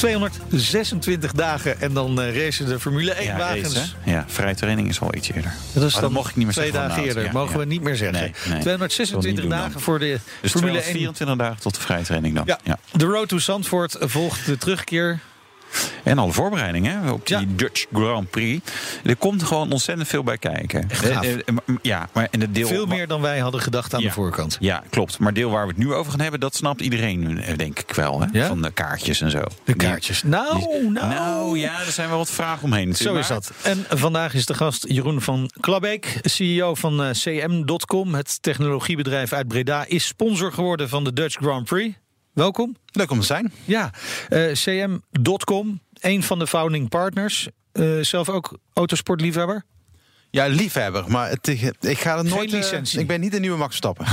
226 dagen en dan uh, racen de Formule 1 Ja, wagens. race, hè? ja, vrije training is al iets eerder. dat is dan dat mocht ik niet meer twee zeggen van dagen de eerder. Ja, Mogen ja. we niet meer zeggen. Nee, nee. 226 Wil niet doen dagen voor de Dus Formule 1. 224 dagen tot de vrije training dan. Ja. De Road to Zandvoort volgt de terugkeer. En alle voorbereidingen op die Ja. Dutch Grand Prix. Er komt gewoon ontzettend veel bij kijken. Eh, eh, Ja, maar in het deel. Veel meer dan wij hadden gedacht aan Ja. de voorkant. Ja, klopt. Maar deel waar we het nu over gaan hebben, dat snapt iedereen, eh, denk ik wel. Hè? Ja? Van de kaartjes en zo. De kaartjes. Nou, Die- nou. Nou ja, er zijn wel wat vragen omheen. Zo is dat. En vandaag is de gast Jeroen van Klabbeek, CEO van CM.com. Het technologiebedrijf uit Breda is sponsor geworden van de Dutch Grand Prix. Welkom. Leuk om te zijn. Ja, eh, CM.com, een van de founding partners. Eh, zelf ook autosportliefhebber. Ja, liefhebber, maar het, ik ga er Geen nooit. eh, licentie. ik ben niet de nieuwe Max Stappen.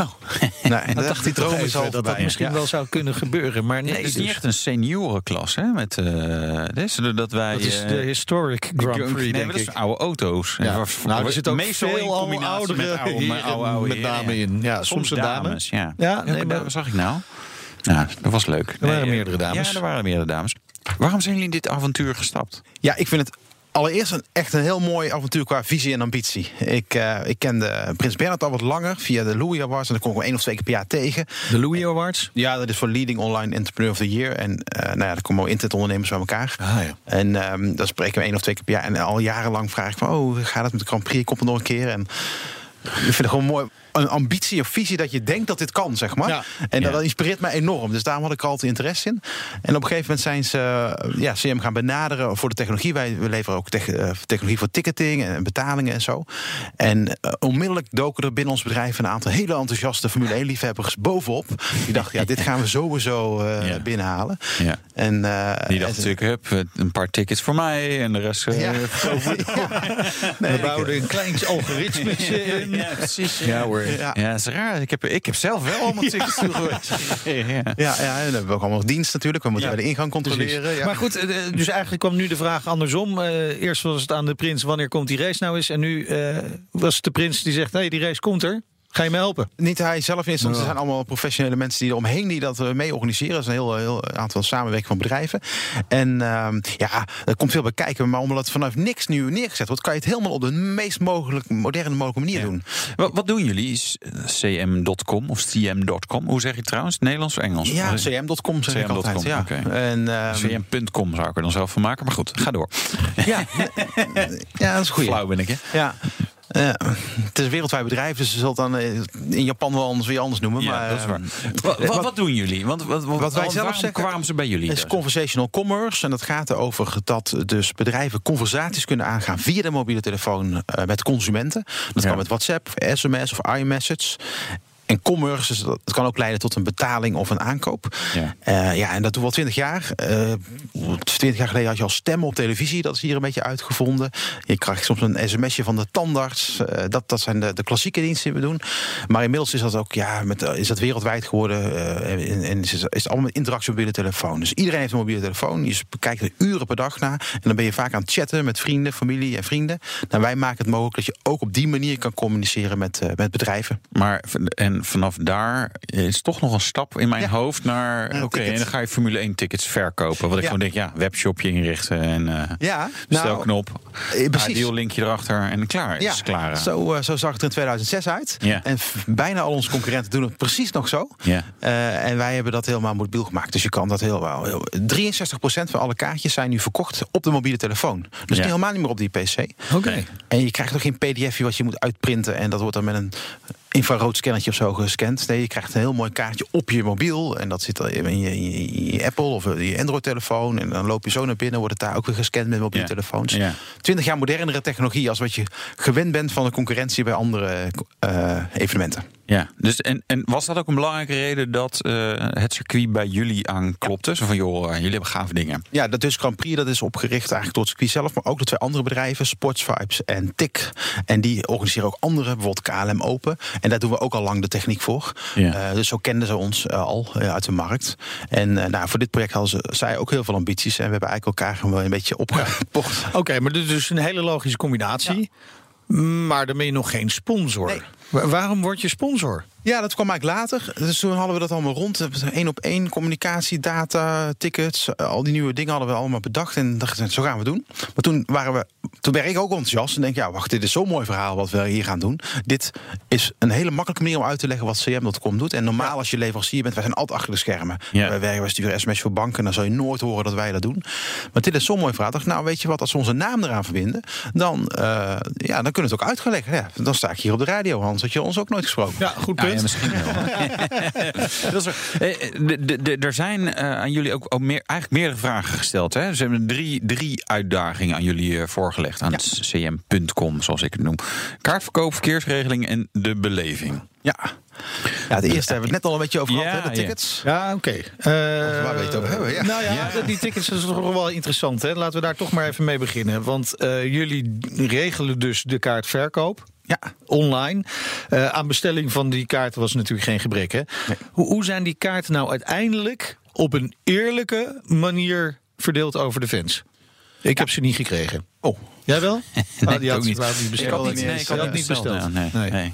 nee, dat dacht die droom is al dat dat misschien Ja. wel zou kunnen gebeuren. Maar nee, Het is dus. niet echt een seniorenklas, hè? Met, eh dus, dat wij, dat is de historic Grand Prix, denk maar dat ik. is oude auto's. Ja. En Nou, er zit ook meestal veel oudere met oude, oude, oude met name in. Ja, soms een dame. dames, ja. Ja, nee, maar- wat zag ik nou? Ja, dat was leuk. Er waren Nee, meerdere dames. Ja, er waren meerdere dames. Waarom zijn jullie in dit avontuur gestapt? Ja, ik vind het allereerst een, echt een heel mooi avontuur qua visie en ambitie. Ik, eh, ik kende Prins Bernhard al wat langer via de Louis Awards. En daar kom ik wel één of twee keer per jaar tegen. De Louis Awards. Ja, dat is voor Leading Online Entrepreneur of the Year. En eh nou ja, daar komen wel internetondernemers bij elkaar. Ah, ja. En ehm dan spreken we één of twee keer per jaar. En al jarenlang vraag ik van, oh, hoe gaat het met de Grand Prix? Komt er nog een keer? En ik vind het gewoon mooi. Een ambitie of visie dat je denkt dat dit kan, zeg maar. Ja. En dat, inspireert mij enorm. Dus daarom had ik er altijd interesse in. En op een gegeven moment zijn ze eh, ja, CM gaan benaderen voor de technologie. Wij we leveren ook eh, technologie voor ticketing en betalingen en zo. En eh, onmiddellijk doken er binnen ons bedrijf een aantal hele enthousiaste Formule 1-liefhebbers bovenop. Die dachten, ja, dit gaan we sowieso eh, Ja. binnenhalen. Ja. En, eh, Die dacht en- natuurlijk, hup, een paar tickets voor mij en de rest... eh, Ja. We bouwden een klein algoritmetje in. Ja, precies. Ja hoor. Ja. Ja, dat is raar. Ik heb, ik heb zelf wel allemaal tickets toegewezen. Ja. Ja, ja, en dan hebben we ook allemaal dienst natuurlijk. We moeten Ja, bij de ingang controleren. Ja. Maar goed, eh, dus eigenlijk kwam nu de vraag andersom. Eh, eerst was het aan de prins, wanneer komt die race nou eens? En nu eh, was het de prins die zegt, hey, die race komt er. Ga je me helpen? Niet hij zelf in instantie. Er zijn allemaal professionele mensen die er omheen die dat eh, mee organiseren. Dat is een heel, heel aantal samenwerking van bedrijven. En ehm, ja, er komt veel bij kijken. Maar omdat het vanaf niks nu neergezet wordt, kan je het helemaal op de meest mogelijk moderne mogelijke manier doen. Wat, wat doen jullie? Is, eh, cm.com of cm.com? Hoe zeg je het trouwens? Nederlands of Engels? Ja, cm.com zeg ik altijd. Ja. oké. En, ehm, cm.com zou ik er dan zelf van maken. Maar goed, ga door. ja, ja, dat is goed. Flauw ben ik, hè? Ja. Ja, het is een wereldwijd bedrijf, dus ze zullen het dan eh, in Japan wel anders weer anders noemen. Ja, maar, dat is waar. ehm, Wat, wat, wat doen jullie? Want, wat, wat, Wat wij zelf waarom zeggen- kwamen ze bij jullie? Het is conversational commerce en dat gaat erover dat dus bedrijven conversaties kunnen aangaan via de mobiele telefoon eh, met consumenten. Dat Ja. kan met WhatsApp, sms of iMessage. En commerce, dus dat kan ook leiden tot een betaling of een aankoop. Ja. Eh, ja, en dat doen we al twintig jaar. Eh, Twintig jaar geleden had je al stemmen op televisie. Dat is hier een beetje uitgevonden. Je krijgt soms een sms'je van de tandarts. Eh, dat, dat zijn de, de klassieke diensten die we doen. Maar inmiddels is dat ook ja, met, is dat wereldwijd geworden. en, en is, is het allemaal met interactie op mobiele telefoon. Dus iedereen heeft een mobiele telefoon. Je kijkt er uren per dag naar. En dan ben je vaak aan het chatten met vrienden, familie en vrienden. Nou, wij maken het mogelijk dat je ook op die manier kan communiceren met, met bedrijven. Maar v- en vanaf daar is toch nog een stap in mijn Ja. hoofd naar. Oké, en dan ga je Formule 1 tickets verkopen. Wat ik Ja. gewoon denk, ja, webshopje inrichten en eh Ja, bestelknop. eh, precies. Ideal linkje erachter en klaar. Ja, is klaar. Zo, eh, zo zag het er in 2006 uit. Ja. En bijna al onze concurrenten doen het precies nog zo. Ja. En wij hebben dat helemaal mobiel gemaakt. Dus je kan dat heel wel. heel- 63% van alle kaartjes zijn nu verkocht op de mobiele telefoon. Dus Ja. helemaal niet meer op die PC. Oké. En je krijgt ook geen pdfje wat je moet uitprinten. En dat wordt dan met een infrarood scannertje of zo zo gescand. Nee, je krijgt een heel mooi kaartje op je mobiel. En dat zit in je, in je, Apple of je Android-telefoon. En dan loop je zo naar binnen, wordt het daar ook weer gescand met mobiele Ja. telefoons. Ja. 20 jaar modernere technologie als wat je gewend bent van de concurrentie bij andere eh, evenementen. Ja, dus en, en was dat ook een belangrijke reden dat eh, het circuit bij jullie aanklopte? Zo van, joh, jullie hebben gave dingen. Ja, dat dus Grand Prix dat is opgericht eigenlijk door het circuit zelf, maar ook door twee andere bedrijven, Sports Vibes en TIC. En die organiseren ook andere, bijvoorbeeld KLM Open. En daar doen we ook al lang de techniek voor. Ja. Eh, dus zo kenden ze ons eh, al eh, uit de markt. En nou, voor dit project hadden ze, zij ook heel veel ambities. En we hebben eigenlijk elkaar gewoon een beetje opgepocht. Oké, maar dit is dus een hele logische combinatie. Maar dan ben je nog geen sponsor. Nee. Wa- Waarom word je sponsor? Ja, dat kwam eigenlijk later. Dus toen hadden we dat allemaal rond. Eén op één communicatie, data, tickets. eh, Al die nieuwe dingen hadden we allemaal bedacht. En dachten, zo gaan we doen. Maar toen, waren we, toen werd ik ook enthousiast. En denk, ja, wacht, dit is zo'n mooi verhaal wat we hier gaan doen. Dit is een hele makkelijke manier om uit te leggen wat CM.com doet. En normaal als je leverancier bent, wij zijn altijd achter de schermen. Ja. Wij werken, wij sturen sms voor banken. En dan zal je nooit horen dat wij dat doen. Maar dit is zo'n mooi verhaal. Dacht, nou, weet je wat, als we onze naam eraan verbinden, dan, eh, ja, dan kunnen we het ook uit gaan leggen. Ja, dan sta ik hier op de radio, Hans. Had je ons ook nooit gesproken. Ja, goed Nou punt. ja, misschien wel. dat is er. Eh, de- de- de- Er zijn eh, aan jullie ook, ook meer, eigenlijk meerdere vragen gesteld. Hè? Ze hebben drie, drie uitdagingen aan jullie eh, voorgelegd. Aan het cm.com, zoals ik het noem. Kaartverkoop, verkeersregeling en de beleving. Ja. Ja, de eerste hebben we het net al een beetje over Ja, gehad, hè, de tickets. Ja, oké. Eh, waar wil je het over hebben? Ja. Nou ja, die tickets is toch wel interessant. Hè? Laten we daar toch maar even mee beginnen. Want eh, jullie regelen dus de kaartverkoop. Ja. Online. Eh, aan bestelling van die kaarten was natuurlijk geen gebrek. Hè? Hoe, hoe zijn die kaarten nou uiteindelijk op een eerlijke manier verdeeld over de fans? Ik heb ze niet gekregen. Oh. Jij wel? Nee, Ah, die ik had ook niet. niet Ik besteld. had niet Nee, ik had het niet besteld, ja, nee, Nee. nee.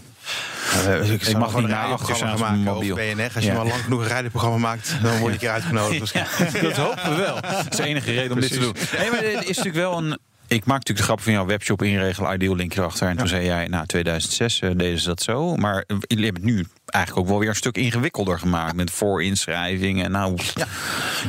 Uh, ik mag mag niet een naar radioprogramma maken mobiel. over BNR. Als je Ja. maar lang genoeg een radioprogramma maakt, dan word je een keer uitgenodigd. waarschijnlijk. Dat hopen we wel. Dat is de enige reden om dit te doen. Nee, maar dit is natuurlijk wel een. Ik maak natuurlijk de grap van jouw webshop inregelen, ideal linkje erachter. En toen zei jij, nou 2006 eh, deden ze dat zo. Maar eh, hebben het nu eigenlijk ook wel weer een stuk ingewikkelder gemaakt. Met voorinschrijvingen. Nou, Ja,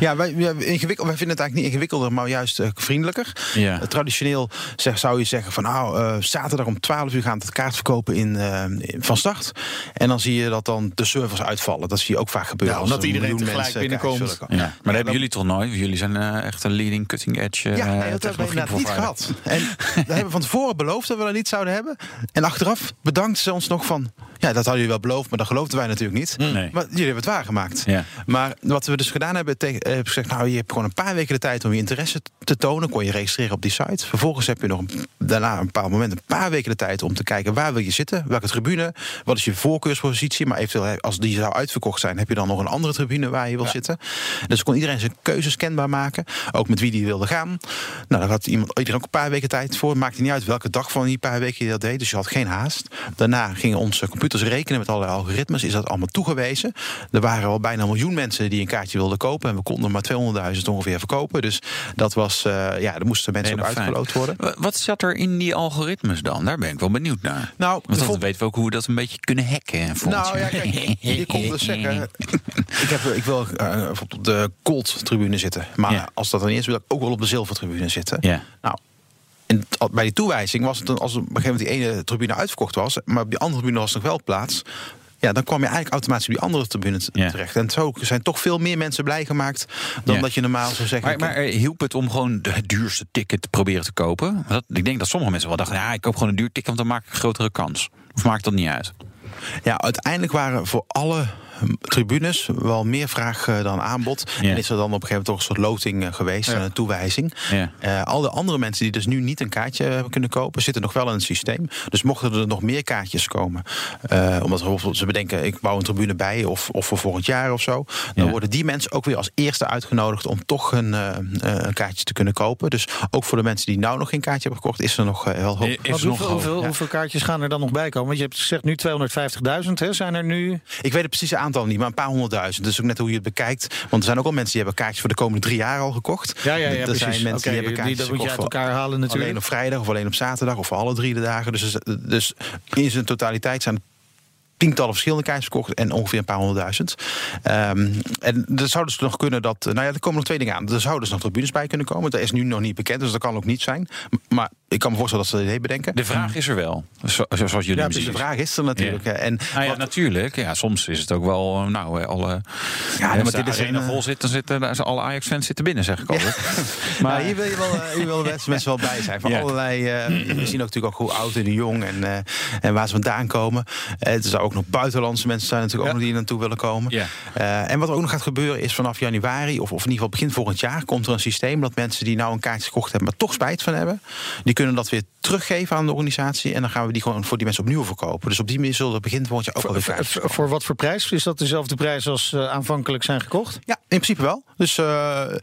ja wij, wij, ingewikkeld, wij vinden het eigenlijk niet ingewikkelder, maar juist eh, vriendelijker. Ja. Eh, traditioneel zeg, zou je zeggen van nou, eh, zaterdag om 12 uur gaan we het kaart verkopen in, eh, in- van start. En dan zie je dat dan de servers uitvallen. Dat zie je ook vaak gebeuren. Ja, als omdat er een iedereen tegelijk binnenkomt. ja. maar dat hebben jullie toch nooit? Jullie zijn eh, echt een leading cutting edge Ja, nee, dat hebben we inderdaad niet gehad. En we hebben van tevoren beloofd dat we dat niet zouden hebben. En achteraf bedankten ze ons nog van... Ja, dat hadden jullie wel beloofd, maar dat geloofden wij natuurlijk niet. Nee. Maar jullie hebben het waargemaakt. Ja. Maar wat we dus gedaan hebben, eh, hebben gezegd... nou, je hebt gewoon een paar weken de tijd om je interesse te tonen. Kon je registreren op die site. Vervolgens heb je nog een, daarna een bepaald moment... een paar weken de tijd om te kijken waar wil je zitten. Welke tribune, wat is je voorkeurspositie. Maar eventueel, als die zou uitverkocht zijn... heb je dan nog een andere tribune waar je wil zitten. Dus kon iedereen zijn keuzes kenbaar maken. Ook met wie die wilde gaan. Nou, daar had iemand, iedereen ook een paar weken tijd voor. Maakte niet uit welke dag van die paar weken je dat deed. Dus je had geen haast. Daarna gingen onze computers rekenen met allerlei algoritmes. Is dat allemaal toegewezen. Er waren al bijna een miljoen mensen die een kaartje wilden kopen. En we konden maar 200.000 ongeveer verkopen. Dus dat was, eh, ja, er moesten mensen ook fijn. uitgeloot worden. Wa- Wat zat er in die algoritmes dan? Daar ben ik wel benieuwd naar. Nou, Want dan weten we ook hoe we dat een beetje kunnen hacken. volgens Nou ja, kijk, je kon dus zeggen... Ik, heb, ik wil eh, op de Gold-tribune zitten. Maar Ja. als dat dan is, wil ik ook wel op de Zilver-tribune zitten. Ja. Nou, en bij die toewijzing was het dan, als op een gegeven moment die ene tribune uitverkocht was... maar op die andere tribune was nog wel plaats... Ja, dan kwam je eigenlijk automatisch op die andere tribune t- Ja. terecht. En zo zijn toch veel meer mensen blij gemaakt... dan Ja. dat je normaal zou zeggen... Maar, maar eh, hielp het om gewoon het duurste ticket te proberen te kopen? Dat, ik denk dat sommige mensen wel dachten, ja, ik koop gewoon een duur ticket, want dan maak ik een grotere kans. Of maakt dat niet uit? Ja, uiteindelijk waren voor alle tribunes wel meer vraag eh, dan aanbod. Ja. En is er dan op een gegeven moment toch een soort loting eh, geweest, Ja. een toewijzing. Ja. Eh, al de andere mensen die dus nu niet een kaartje hebben kunnen kopen, zitten nog wel in het systeem. Dus mochten er nog meer kaartjes komen, eh, omdat bijvoorbeeld ze bedenken, ik bouw een tribune bij of, of voor volgend jaar of zo, dan Ja. worden die mensen ook weer als eerste uitgenodigd om toch een, een kaartje te kunnen kopen. Dus ook voor de mensen die nou nog geen kaartje hebben gekocht, is er nog wel hoop. Is er nog hoeveel, hoop? hoeveel, Ja. hoeveel kaartjes gaan er dan nog bij komen? Want je hebt gezegd nu 250.000, hè? Zijn er nu... Ik weet het precieze aantal niet, maar een paar honderdduizend. Dus ook net hoe je het bekijkt. Want er zijn ook al mensen die hebben kaartjes voor de komende drie jaar al gekocht. Ja, ja, ja, er precies. zijn mensen die hebben die- kaartjes dat moet je uit elkaar halen natuurlijk. Alleen op vrijdag of alleen op zaterdag of voor alle drie de dagen. Dus, dus in zijn totaliteit zijn tientallen verschillende kaartjes verkocht en ongeveer een paar honderdduizend. Ehm, en er zou dus nog kunnen dat. Nou ja, er komen nog twee dingen aan. Er zouden dus nog tribunes bij kunnen komen. Dat is nu nog niet bekend, dus dat kan ook niet zijn. Maar ik kan me voorstellen dat ze dat idee bedenken. De vraag is er wel, zo- zoals jullie ja, dus de vraag is er natuurlijk. Ja. En Nou ja, wat- natuurlijk. Ja, soms is het ook wel, eh, nou, eh, alle. Ja, maar als dit is arena een, eh, vol zit, dan zitten daar zijn alle Ajax-fans zitten binnen, zeg ik altijd. Maar hier wil je wel, hier wil mensen, wel bij zijn. Van allerlei, eh, we zien ook natuurlijk ook hoe oud en jong en, en waar ze vandaan komen. Eh, er ook nog buitenlandse mensen zijn natuurlijk ook nog die hier naartoe willen komen. Ja. En wat er ook nog gaat gebeuren is vanaf januari, of, of in ieder geval begin volgend jaar, komt er een systeem dat mensen die nou een kaartje gekocht hebben, maar toch spijt van hebben, die kunnen dat weer teruggeven aan de organisatie. En dan gaan we die gewoon voor die mensen opnieuw verkopen. Dus op die manier zullen er begin volgend jaar ook alweer Voor, kaartjes voor, voor wat voor prijs? Is dat dezelfde prijs als eh, aanvankelijk zijn gekocht? Ja, in principe wel. Dus eh, eh,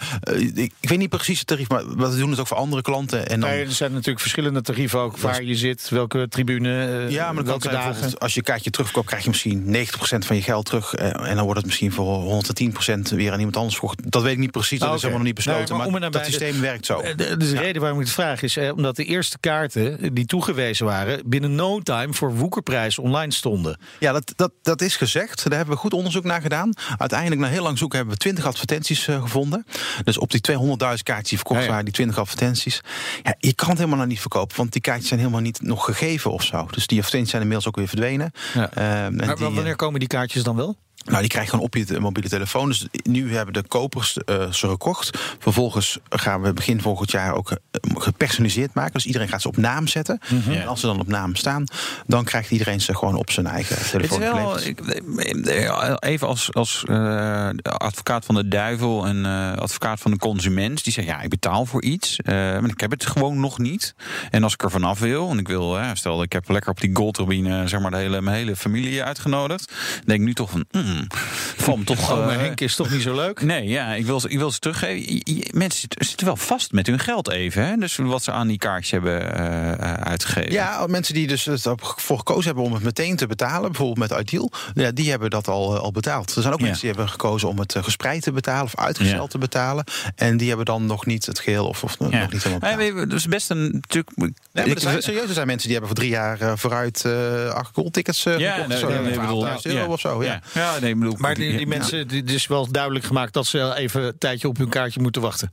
ik, ik weet niet precies het tarief, maar we doen het ook voor andere klanten. En dan, Nee, er zijn natuurlijk verschillende tarieven ook. Waar je zit, welke tribune, Ja, maar het welke dagen. als je een kaartje terugkoopt, krijg je misschien 90% van je geld terug. en dan wordt het misschien voor 110% weer aan iemand anders verkocht. Dat weet ik niet precies, dat Ah, is helemaal nog niet besloten. Nee, maar dat de- systeem werkt zo. De- Dus de reden waarom ik het vraag is eh, omdat de eerste kaarten die toegewezen waren binnen no time voor woekerprijs online stonden. Ja, dat, dat, dat is gezegd. Daar hebben we goed onderzoek naar gedaan. Uiteindelijk, na heel lang zoeken, hebben we 20 advertenties eh, gevonden. Dus op die 200.000 kaartjes die verkocht Ja, ja. waren, die 20 advertenties. Ja, je kan het helemaal nog niet verkopen, want die kaartjes zijn helemaal niet nog gegeven of zo. Dus die advertenties zijn inmiddels ook weer verdwenen. Ja. Eh, en Maar die, eh, wanneer komen die kaartjes dan wel? Nou, die krijg je gewoon op je mobiele telefoon. Dus nu hebben de kopers eh, ze gekocht. Vervolgens gaan we begin volgend jaar ook eh, gepersonaliseerd maken. Dus iedereen gaat ze op naam zetten. Mhm. En als ze dan op naam staan, dan krijgt iedereen ze gewoon op zijn eigen Het is telefoon wel, ik, even als, als eh, advocaat van de duivel en advocaat van de consument. Die zegt, ja, ik betaal voor iets, maar ik heb het gewoon nog niet. En als ik er vanaf wil, en ik wil, stel ik heb lekker op die goldturbine zeg maar, de hele, mijn hele familie uitgenodigd. Dan denk ik nu toch van, mm, valt me toch... Oh, maar eh, Henk is toch niet zo leuk? Nee, ja, ik wil ze, ik wil ze teruggeven. Mensen zitten, wel vast met hun geld even. Hè? Dus wat ze aan die kaartjes hebben eh, eh, uitgegeven. Ja, mensen die dus ervoor gekozen hebben om het meteen te betalen, bijvoorbeeld met Ideal, ja, die hebben dat al, al betaald. Er zijn ook Ja. mensen die hebben gekozen om het gespreid te betalen of uitgesteld Ja. te betalen. En die hebben dan nog niet het geheel of, of nog niet helemaal betaald. dus best een natuurlijk. Nee, maar ik- er zijn, serieus, er zijn mensen die hebben voor drie jaar vooruit eh acht goldtickets uh, Ja, gekocht. nee, zo. nee, Ja, nee, ik bedoel, 12.000 euro of zo. Ja nee, bedoel, Maar die, die mensen, die- het is wel duidelijk gemaakt dat ze even een tijdje op hun kaartje moeten wachten.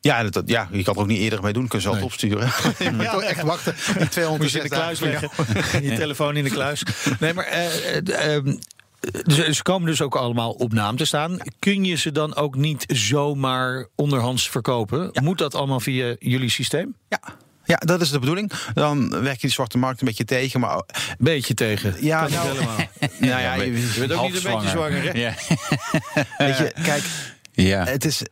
Ja, dat, dat- ja, je kan er ook niet eerder mee doen. Kun je zelf Nee. opsturen. je moet toch echt wachten. Die 200 Moet je in de kluis leggen. Je telefoon in de kluis. Nee, maar eh, eh, ehm, ze, ze komen dus ook allemaal op naam te staan. Kun je ze dan ook niet zomaar onderhands verkopen? Moet dat allemaal via jullie systeem? Ja. Ja, dat is de bedoeling. Dan werk je die zwarte markt een beetje tegen. Maar Beetje tegen. Ja, Kan nou- helemaal. nou ja, je, Je bent ook niet een beetje zwanger, hè? Ja. weet je, kijk, ja. het is,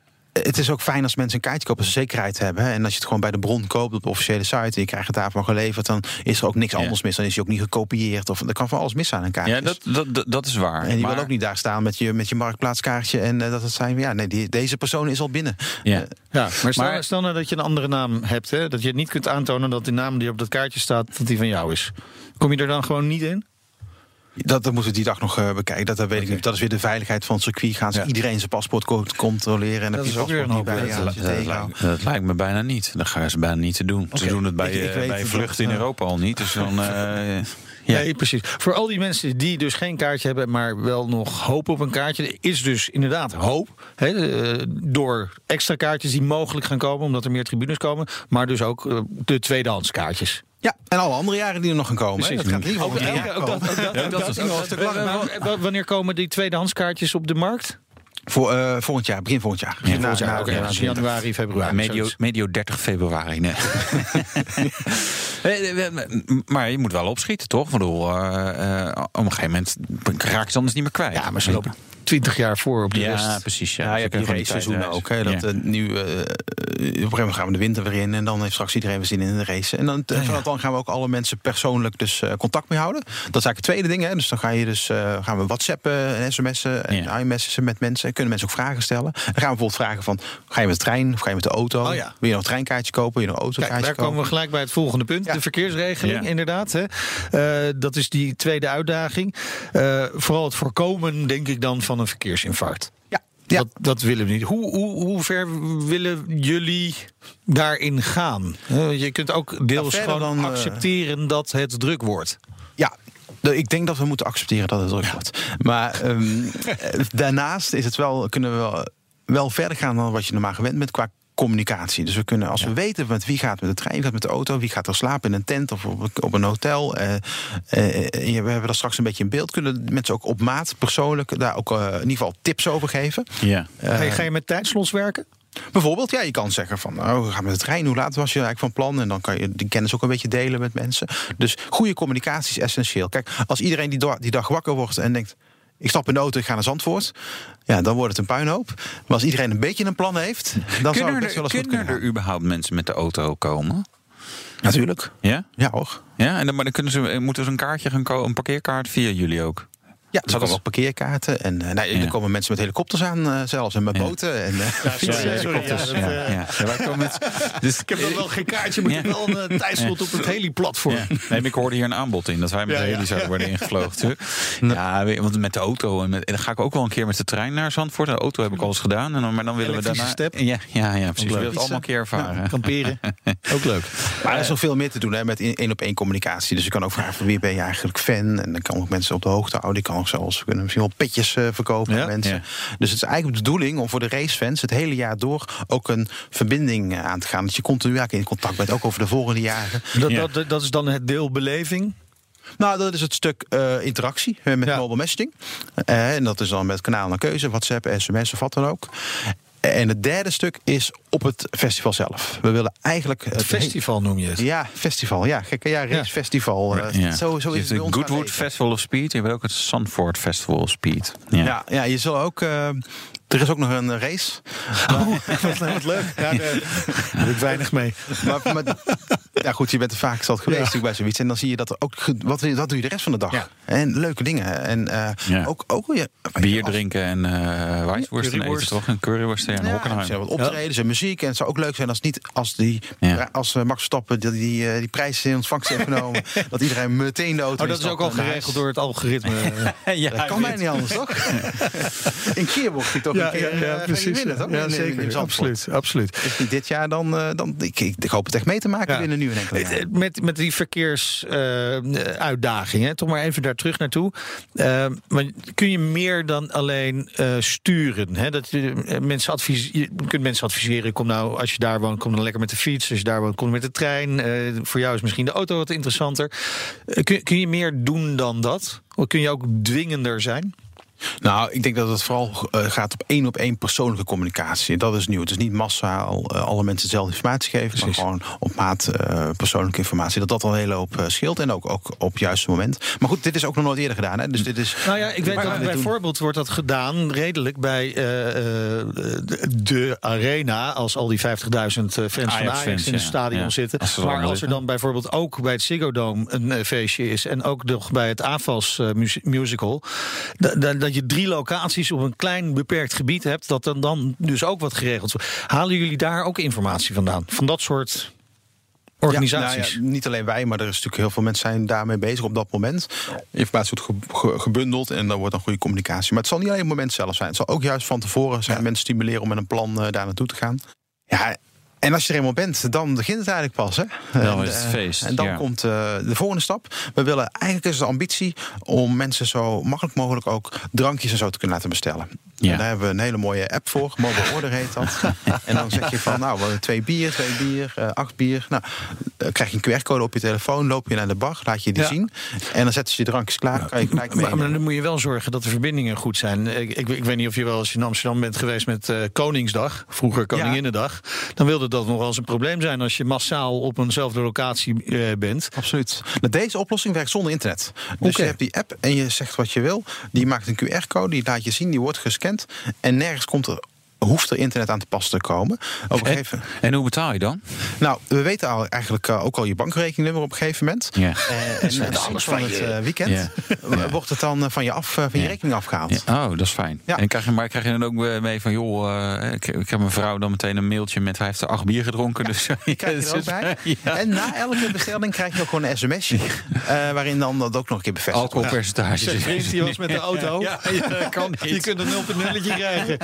het is ook fijn als mensen een kaartje kopen, als ze zekerheid hebben. hè. En als je het gewoon bij de bron koopt op de officiële site... en je krijgt het daarvan geleverd, dan is er ook niks Ja. anders mis. Dan is hij ook niet gekopieerd. Of, er kan van alles mis zijn aan een kaartje. ja, dat, dat, dat, dat is waar. En die Maar- wil ook niet daar staan met je, met je marktplaatskaartje. En eh, dat het zijn, ja, nee, die, deze persoon is al binnen. Ja. Ja, maar stel, Maar- stel nou dat je een andere naam hebt. Hè, dat je het niet kunt aantonen dat de naam die op dat kaartje staat... dat die van jou is. Kom je er dan gewoon niet in? Dat, dat moeten we die dag nog eh, bekijken. Dat, dat weet ik niet. Dat is weer de veiligheid van het circuit. Gaan ze Ja. iedereen zijn paspoort co- controleren. En Dat is ook weer een paspoort hoop niet bij. Ja, Dat, lijkt, dat lijkt me bijna niet. Dat gaan ze bijna niet te doen. Ze doen het bij, Ik- ik eh, bij dat vluchten in Europa al niet. Dus dan. eh, ja. Nee, precies. Voor al die mensen die dus geen kaartje hebben, maar wel nog hoop op een kaartje, er is dus inderdaad hoop. Hè, door extra kaartjes die mogelijk gaan komen, omdat er meer tribunes komen. Maar dus ook de tweedehands kaartjes. Ja, en alle andere jaren die er nog gaan komen. hè. Dat gaat ook dat, ook dat, Ja, dat is- Wanneer komen die tweedehands kaartjes op de markt? Voor eh, volgend jaar, begin volgend jaar. Volgend Na- jaar, na- dus januari, februari. medio, medio 30 februari. Nee. Eh, eh, maar je moet wel opschieten, toch? Ik bedoel, eh, eh, op een gegeven moment raak je ze anders niet meer kwijt. Ja, maar ze lopen twintig jaar voor op de Ja, rest. precies. Ja, Ja, Dus je hebt die die race-seizoenen ook. Hè, dat, ja. eh, nu, eh, eh, op een gegeven moment gaan we de winter weer in. En dan heeft straks iedereen weer zin in de race. En dan, vanaf dan gaan we ook alle mensen persoonlijk dus, eh, contact mee houden. Dat is eigenlijk het tweede ding. Hè. Dus dan ga je dus, eh, gaan we whatsappen en sms'en en Ja. iMess'en met mensen. Kunnen mensen ook vragen stellen. Dan gaan we bijvoorbeeld vragen van... Ga je met de trein of ga je met de auto? Oh ja. Wil je nog een treinkaartje kopen? Wil je nog een autokaartje Kijk, daar kopen? komen we gelijk bij het volgende punt. Ja. De verkeersregeling, Ja. inderdaad. Hè. Eh, dat is die tweede uitdaging. Eh, vooral het voorkomen, denk ik dan, van een verkeersinfarct. Ja. Ja. Dat, dat willen we niet. Hoe, hoe, hoe ver willen jullie daarin gaan? Eh, je kunt ook deels gewoon dan, eh, accepteren dat het druk wordt. Ja, Ik denk dat we moeten accepteren dat het druk wordt. Maar um, daarnaast is het wel, kunnen we wel, wel verder gaan dan wat je normaal gewend bent qua communicatie. Dus we kunnen, als we weten met wie gaat met de trein, wie gaat met de auto, wie gaat er slapen in een tent of op, op een hotel. Uh, uh, we hebben dat straks een beetje in beeld. Kunnen mensen ook op maat persoonlijk daar ook uh, in ieder geval tips over geven? Ja. ga, je, ga je met tijdslots werken? Bijvoorbeeld, ja, je kan zeggen van, nou, we gaan met de trein. Hoe laat was je eigenlijk van plan? En dan kan je die kennis ook een beetje delen met mensen. Dus goede communicatie is essentieel. Kijk, als iedereen die, die dag wakker wordt en denkt ik stap in de auto, ik ga naar Zandvoort. Ja, dan wordt het een puinhoop. Maar als iedereen een beetje een plan heeft, dan kunnen zou het best wel eens kunnen, kunnen er überhaupt mensen met de auto komen? Natuurlijk. Ja? Ja, hoor. Ja, en dan, maar dan kunnen ze, moeten ze een kaartje gaan kopen, een parkeerkaart via jullie ook? Ja, er ook parkeerkaarten. En uh, nou, er komen mensen met helikopters aan uh, zelfs. En met boten. En, uh, ja, sorry, helikopters. Ja, ja, ja. ja. Met, dus, ik heb dan wel geen kaartje, maar ik heb wel een tijdslot op het heliplatform. Ja. Nee, ik hoorde hier een aanbod in. Dat wij met de heli zouden worden ingevlogen. Ja, want met de auto. En, met, en dan ga ik ook wel een keer met de trein naar Zandvoort. De auto heb ik al eens gedaan. En dan, maar dan willen we daarna... Step. Ja, ja, ja, precies. We willen het allemaal een keer ervaren. kamperen. ook leuk. Maar er is nog veel meer te doen hè, met één op één communicatie. Dus je kan ook vragen van wie ben je eigenlijk fan. En dan kan ook mensen op de hoogte houden. Kan ook zelfs kunnen misschien wel petjes uh, verkopen aan mensen. Dus het is eigenlijk de bedoeling om voor de racefans het hele jaar door ook een verbinding uh, aan te gaan. Dat je continu in contact bent, ook over de volgende jaren. Dat, dat, dat is dan het deel beleving? Nou, dat is het stuk uh, interactie met ja. mobile messaging. Uh, en dat is dan met kanaal naar keuze, WhatsApp, sms of wat dan ook. En het derde stuk is op het festival zelf. We willen eigenlijk... Het, festival noem je het? Ja, festival. Ja, gekke ja, racefestival. Ja. Ja. Zo, zo is het Goodwood Festival of Speed. Je hebt ook het Zandvoort Festival of Speed. Ja, ja, ja je zal ook... Uh, er is ook nog een race. Oh, wat leuk. Ja, daar heb ik weinig mee. Maar, maar, ja, goed, je bent er vaak zat geweest ja. bij zoiets. En dan zie je dat er ook. Wat, wat doe je de rest van de dag? Ja. En leuke dingen. En uh, ja. ook, ook ja, bier drinken en uh, eten toch? En curryworsten en ja, Hockenheim. Ja, wat optredens en muziek. En het zou ook leuk zijn als niet als die als uh, Max Stappen die, die, uh, die prijs in ontvangst heeft genomen. dat iedereen meteen de auto. Oh, dat is ook al geregeld door het algoritme. ja, dat kan mij niet anders, toch? in keer wordt hij toch ja, een keer ja, ja, precies. Winnen, toch? Ja, zeker. absoluut, absoluut. Dus niet dit jaar dan, dan ik, ik, ik hoop het echt mee te maken binnen nu jaar. Met, met die verkeersuitdagingen, uh, toch maar even daar terug naartoe. Maar kun je meer dan alleen sturen? Hè? Dat, mensen advies, je kunt mensen adviseren, kom nou, als je daar woont, kom dan lekker met de fiets. Als je daar woont, kom met de trein. voor jou is misschien de auto wat interessanter. kun, kun je meer doen dan dat? Of kun je ook dwingender zijn? Nou, ik denk dat het vooral uh, gaat op één op één persoonlijke communicatie. Dat is nieuw. Het is niet massaal uh, alle mensen dezelfde informatie geven, Precies. maar gewoon op maat uh, persoonlijke informatie. Dat dat al een hele hoop scheelt en ook, ook op het juiste moment. Maar goed, dit is ook nog nooit eerder gedaan. Hè? Dus dit is. Nou ja, ik weet dat bijvoorbeeld wordt dat gedaan redelijk bij de arena, als al die 50.000 fans Ajax van Ajax fans, in het stadion ja. zitten. Als maar als er dan bijvoorbeeld ook bij het Ziggo Dome een feestje is en ook nog bij het AFAS musical, dat dat je drie locaties op een klein beperkt gebied hebt, dat dan, dan dus ook wat geregeld wordt. Halen jullie daar ook informatie vandaan? Van dat soort organisaties? Ja, nou ja, niet alleen wij, maar er is natuurlijk heel veel mensen zijn daarmee bezig op dat moment. Informatie wordt ge gebundeld en dan wordt dan goede communicatie. Maar het zal niet alleen het moment zelf zijn. Het zal ook juist van tevoren zijn mensen stimuleren om met een plan uh, daar naartoe te gaan. Ja, en als je er eenmaal bent, dan begint het eigenlijk pas. Hè? Dan is het feest. En dan ja. komt uh, de volgende stap. We willen eigenlijk is de ambitie om mensen zo makkelijk mogelijk ook drankjes en zo te kunnen laten bestellen. Ja. En daar hebben we een hele mooie app voor. Mobile Order heet dat. en dan zeg je van, nou, we twee bier, twee bier, uh, acht bier. Nou, uh, krijg je een QR-code op je telefoon, loop je naar de bar, laat je die ja. zien. En dan zetten ze je drankjes klaar, kan je gelijk mee. Maar, maar, dan moet je wel zorgen dat de verbindingen goed zijn. Ik, ik, ik weet niet of je wel eens in Amsterdam bent geweest met uh, Koningsdag. Vroeger Koninginnedag. Dan wilde dat nog wel eens een probleem zijn als je massaal op eenzelfde locatie uh, bent. Absoluut. Nou, deze oplossing werkt zonder internet. Dus okay. je hebt die app en je zegt wat je wil. Die maakt een QR-code, die laat je zien, die wordt gescand. En nergens komt er hoeft er internet aan te pas te komen. Op een gegeven... En hoe betaal je dan? Nou, we weten al, eigenlijk uh, ook al je bankrekeningnummer op een gegeven moment. Ja. Uh, en uh, alles van het uh, weekend ja. wordt het dan van je, af, van je rekening afgehaald. Oh, dat is fijn. En krijg je, maar krijg je dan ook mee van, joh, ik, ik, heb mijn vrouw dan meteen een mailtje met hij heeft er acht bier gedronken. Dus je krijg je er ook bij. En na elke bestelling krijg je ook gewoon een sms'je. waarin dan dat ook nog een keer bevestigd Alcoholpercentage. Ja. die was met de auto. Ja, je, kan niet. je kunt een 0 krijgen.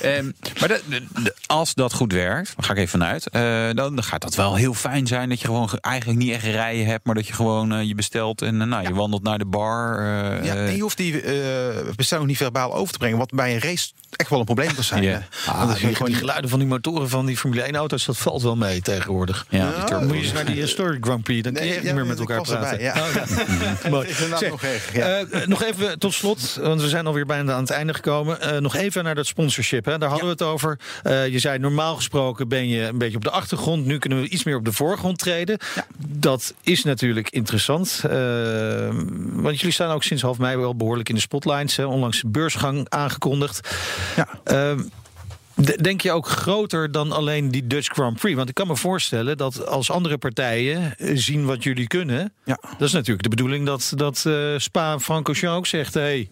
Ehm, maar de- de- de- als dat goed werkt, daar ga ik even vanuit. eh, dan gaat dat wel heel fijn zijn dat je gewoon ge- eigenlijk niet echt rijen hebt, maar dat je gewoon eh, je bestelt en eh, nou, je wandelt naar de bar. Ja, en je hoeft die bestelling niet verbaal over te brengen. Wat bij een race echt wel een probleem kan zijn. Ja. hè. Ah, Want gewoon die geluiden van die motoren van die Formule 1-auto's, dat valt wel mee tegenwoordig. ja, die moet je eens naar die Historic Grand Prix, dan kun je Nee, echt ja, niet meer met elkaar erbij, praten. ja. Oh. Mooi. Zeg, nog erg, ja. eh, nog even tot slot, want we zijn alweer bijna aan het einde gekomen. Eh, nog even naar dat sponsorship. Hè. Daar hadden we het over. Eh, je zei normaal gesproken ben je een beetje op de achtergrond. Nu kunnen we iets meer op de voorgrond treden. Dat is natuurlijk interessant. eh, want jullie staan ook sinds half mei wel behoorlijk in de spotlights. Hè. Onlangs de beursgang aangekondigd. Ja. Ehm, Denk je ook groter dan alleen die Dutch Grand Prix? Want ik kan me voorstellen dat als andere partijen eh, zien wat jullie kunnen. Ja. Dat is natuurlijk de bedoeling dat, dat eh, Spa-Francorchamps ook zegt: hé, hey,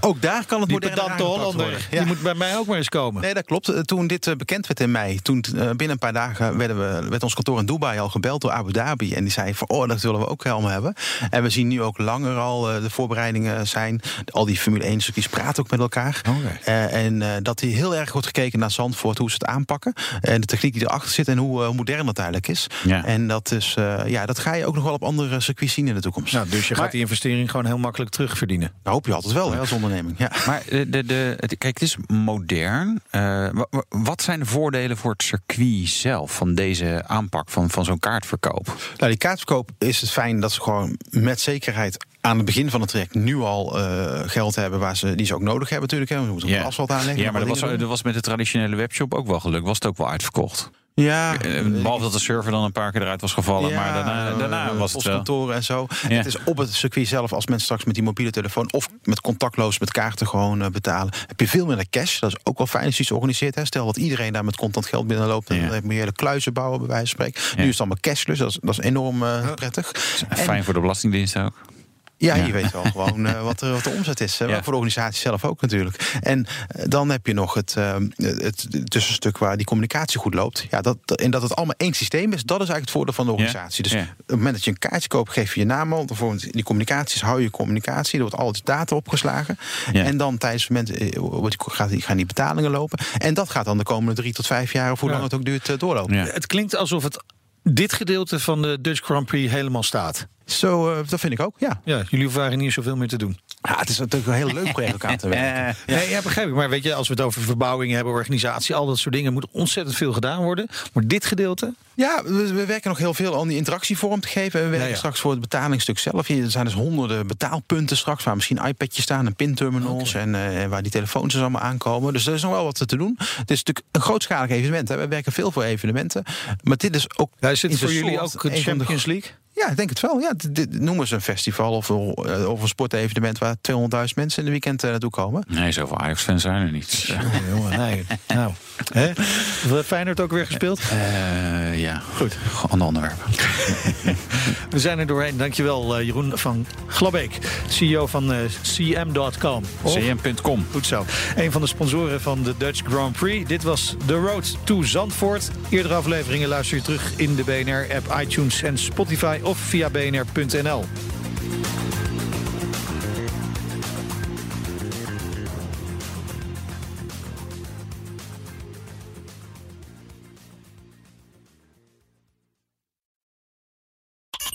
Ook daar kan het die moderne Hollander, worden. die moet bij mij ook maar eens komen. Nee, dat klopt. Toen dit eh, bekend werd in mei, toen eh, binnen een paar dagen werden we, werd ons kantoor in Dubai al gebeld door Abu Dhabi. En die zei van, oh, dat willen we ook helemaal hebben. En we zien nu ook langer al eh, de voorbereidingen zijn. Al die Formule 1 circuits praten ook met elkaar. Oké. Eh, en eh, dat hier heel erg wordt gekeken naar Zandvoort, hoe ze het aanpakken. En de techniek die erachter zit en hoe modern dat eigenlijk is. Ja. En dat, is, eh, ja, dat ga je ook nog wel op andere circuits zien in de toekomst. Nou, dus je gaat die investering gewoon heel makkelijk terugverdienen. Dat hoop je altijd wel hè, als onderneming. Ja. Maar de, de, de, het- kijk, het is modern. Eh, wa- wa- wat zijn de voordelen voor het circuit zelf van deze aanpak van, van zo'n kaartverkoop? Nou, die kaartverkoop is het fijn dat ze gewoon met zekerheid aan het begin van het traject nu al eh, geld hebben waar ze, die ze ook nodig hebben natuurlijk. Hè. We moeten ook asfalt aanleggen. Ja, maar dat was, dat was met de traditionele webshop ook wel gelukt. Was het ook wel uitverkocht? Ja, Eh, Behalve dat de server dan een paar keer eruit was gevallen. ja, maar daarna, eh, daarna was het postkantoren en zo. Ja. Het is op het circuit zelf, als mensen straks met die mobiele telefoon of met contactloos met kaarten gewoon eh, betalen, heb je veel minder cash. Dat is ook wel fijn als je iets organiseert. Hè. Stel dat iedereen daar met contant geld binnenloopt, dan Ja. heb je hele kluizen bouwen bij wijze van spreken. Nu is het allemaal cashless, dat is, dat is enorm eh, prettig. En- Fijn voor de Belastingdienst ook. Ja, Ja. je weet wel gewoon eh, wat, er, wat de omzet is. Ja. Voor de organisatie zelf ook natuurlijk. En eh, dan heb je nog het, eh, het tussenstuk waar die communicatie goed loopt. Ja, dat, en dat het allemaal één systeem is, dat is eigenlijk het voordeel van de organisatie. Dus Ja. op het moment dat je een kaartje koopt, geef je je naam al. Bijvoorbeeld die communicaties, hou je communicatie. Er wordt altijd data opgeslagen. Ja. En dan tijdens het moment eh, gaan die betalingen lopen. En dat gaat dan de komende drie tot vijf jaar, of hoe Ja. lang het ook duurt, doorlopen. Ja. Het klinkt alsof het dit gedeelte van de Dutch Grand Prix helemaal staat. Zo, eh, dat vind ik ook, ja. Ja, jullie hoeven eigenlijk niet zoveel meer te doen. ja. Het is natuurlijk een heel leuk project ook aan te werken. Eh, Nee, ja, begrijp ik. Maar weet je, als we het over verbouwing hebben, organisatie, al dat soort dingen, moet ontzettend veel gedaan worden. Maar dit gedeelte, Ja, we, we werken nog heel veel om die interactievorm te geven. En we werken Ja, ja. straks voor het betalingsstuk zelf. Hier zijn dus honderden betaalpunten straks... waar misschien iPadjes staan en pinterminals... En, eh, en waar die telefoons dus allemaal aankomen. Dus er is nog wel wat te doen. Het is natuurlijk een grootschalig evenement. Hè. We werken veel voor evenementen. Maar dit is ook... ja, is het voor jullie ook de- Champions League? Ja, ik denk het wel. Ja, noemen ze een festival of, eh, of een sportevenement... waar 200.000 mensen in de weekend eh, naartoe komen. Nee, zoveel Ajax-fans zijn er niet. Eh, Ja, jongen, nee. Nou, hè? Feyenoord ook weer gespeeld? eh, ja, goed. Ander onderwerp. We zijn er doorheen. Dankjewel, eh, Jeroen van Glabbeek, CEO van eh, CM.com. Cm.com. Goed zo. Een van de sponsoren van de Dutch Grand Prix. Dit was The Road to Zandvoort. Eerdere afleveringen luister je terug in de BNR-app, iTunes en Spotify of via bnr.nl.